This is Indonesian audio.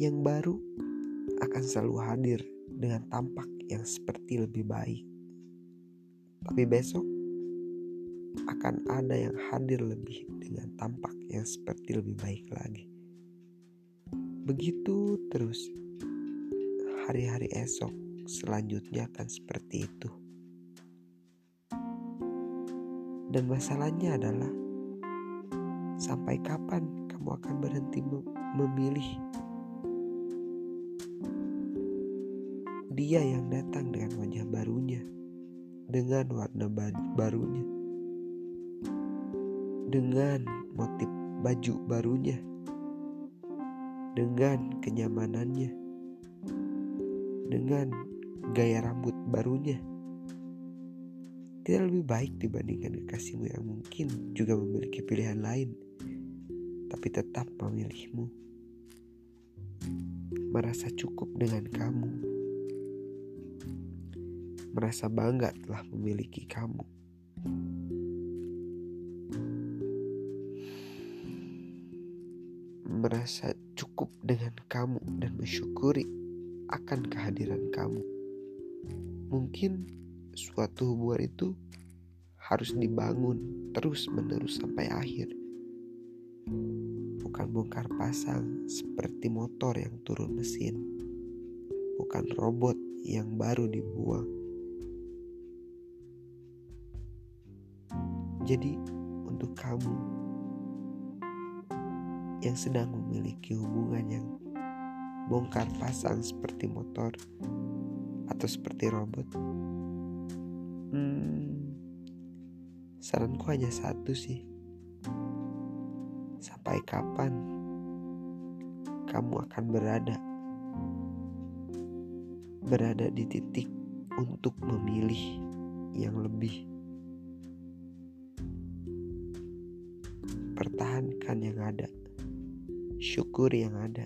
yang baru akan selalu hadir dengan tampak yang seperti lebih baik. Tapi besok akan ada yang hadir lebih dengan tampak yang seperti lebih baik lagi. Begitu terus, hari-hari esok selanjutnya akan seperti itu. Dan masalahnya adalah sampai kapan kamu akan berhenti memilih dia yang datang dengan wajah barunya, dengan warna barunya, dengan motif baju barunya, dengan kenyamanannya, dengan gaya rambut barunya. Tidak lebih baik dibandingkan kekasihmu yang mungkin juga memiliki pilihan lain, tapi tetap memilihmu. Merasa cukup dengan kamu, merasa bangga telah memiliki kamu. Merasa cukup dengan kamu dan bersyukuri akan kehadiran kamu. Mungkin suatu hubungan itu harus dibangun terus-menerus sampai akhir. Bukan bongkar pasang seperti motor yang turun mesin. Bukan robot yang baru dibuang. Jadi, untuk kamu yang sedang memiliki hubungan yang bongkar pasang seperti motor atau seperti robot, Hmm, saranku hanya satu sih. Sampai kapan kamu akan berada berada di titik untuk memilih yang lebih? Pertahankan yang ada, syukur yang ada.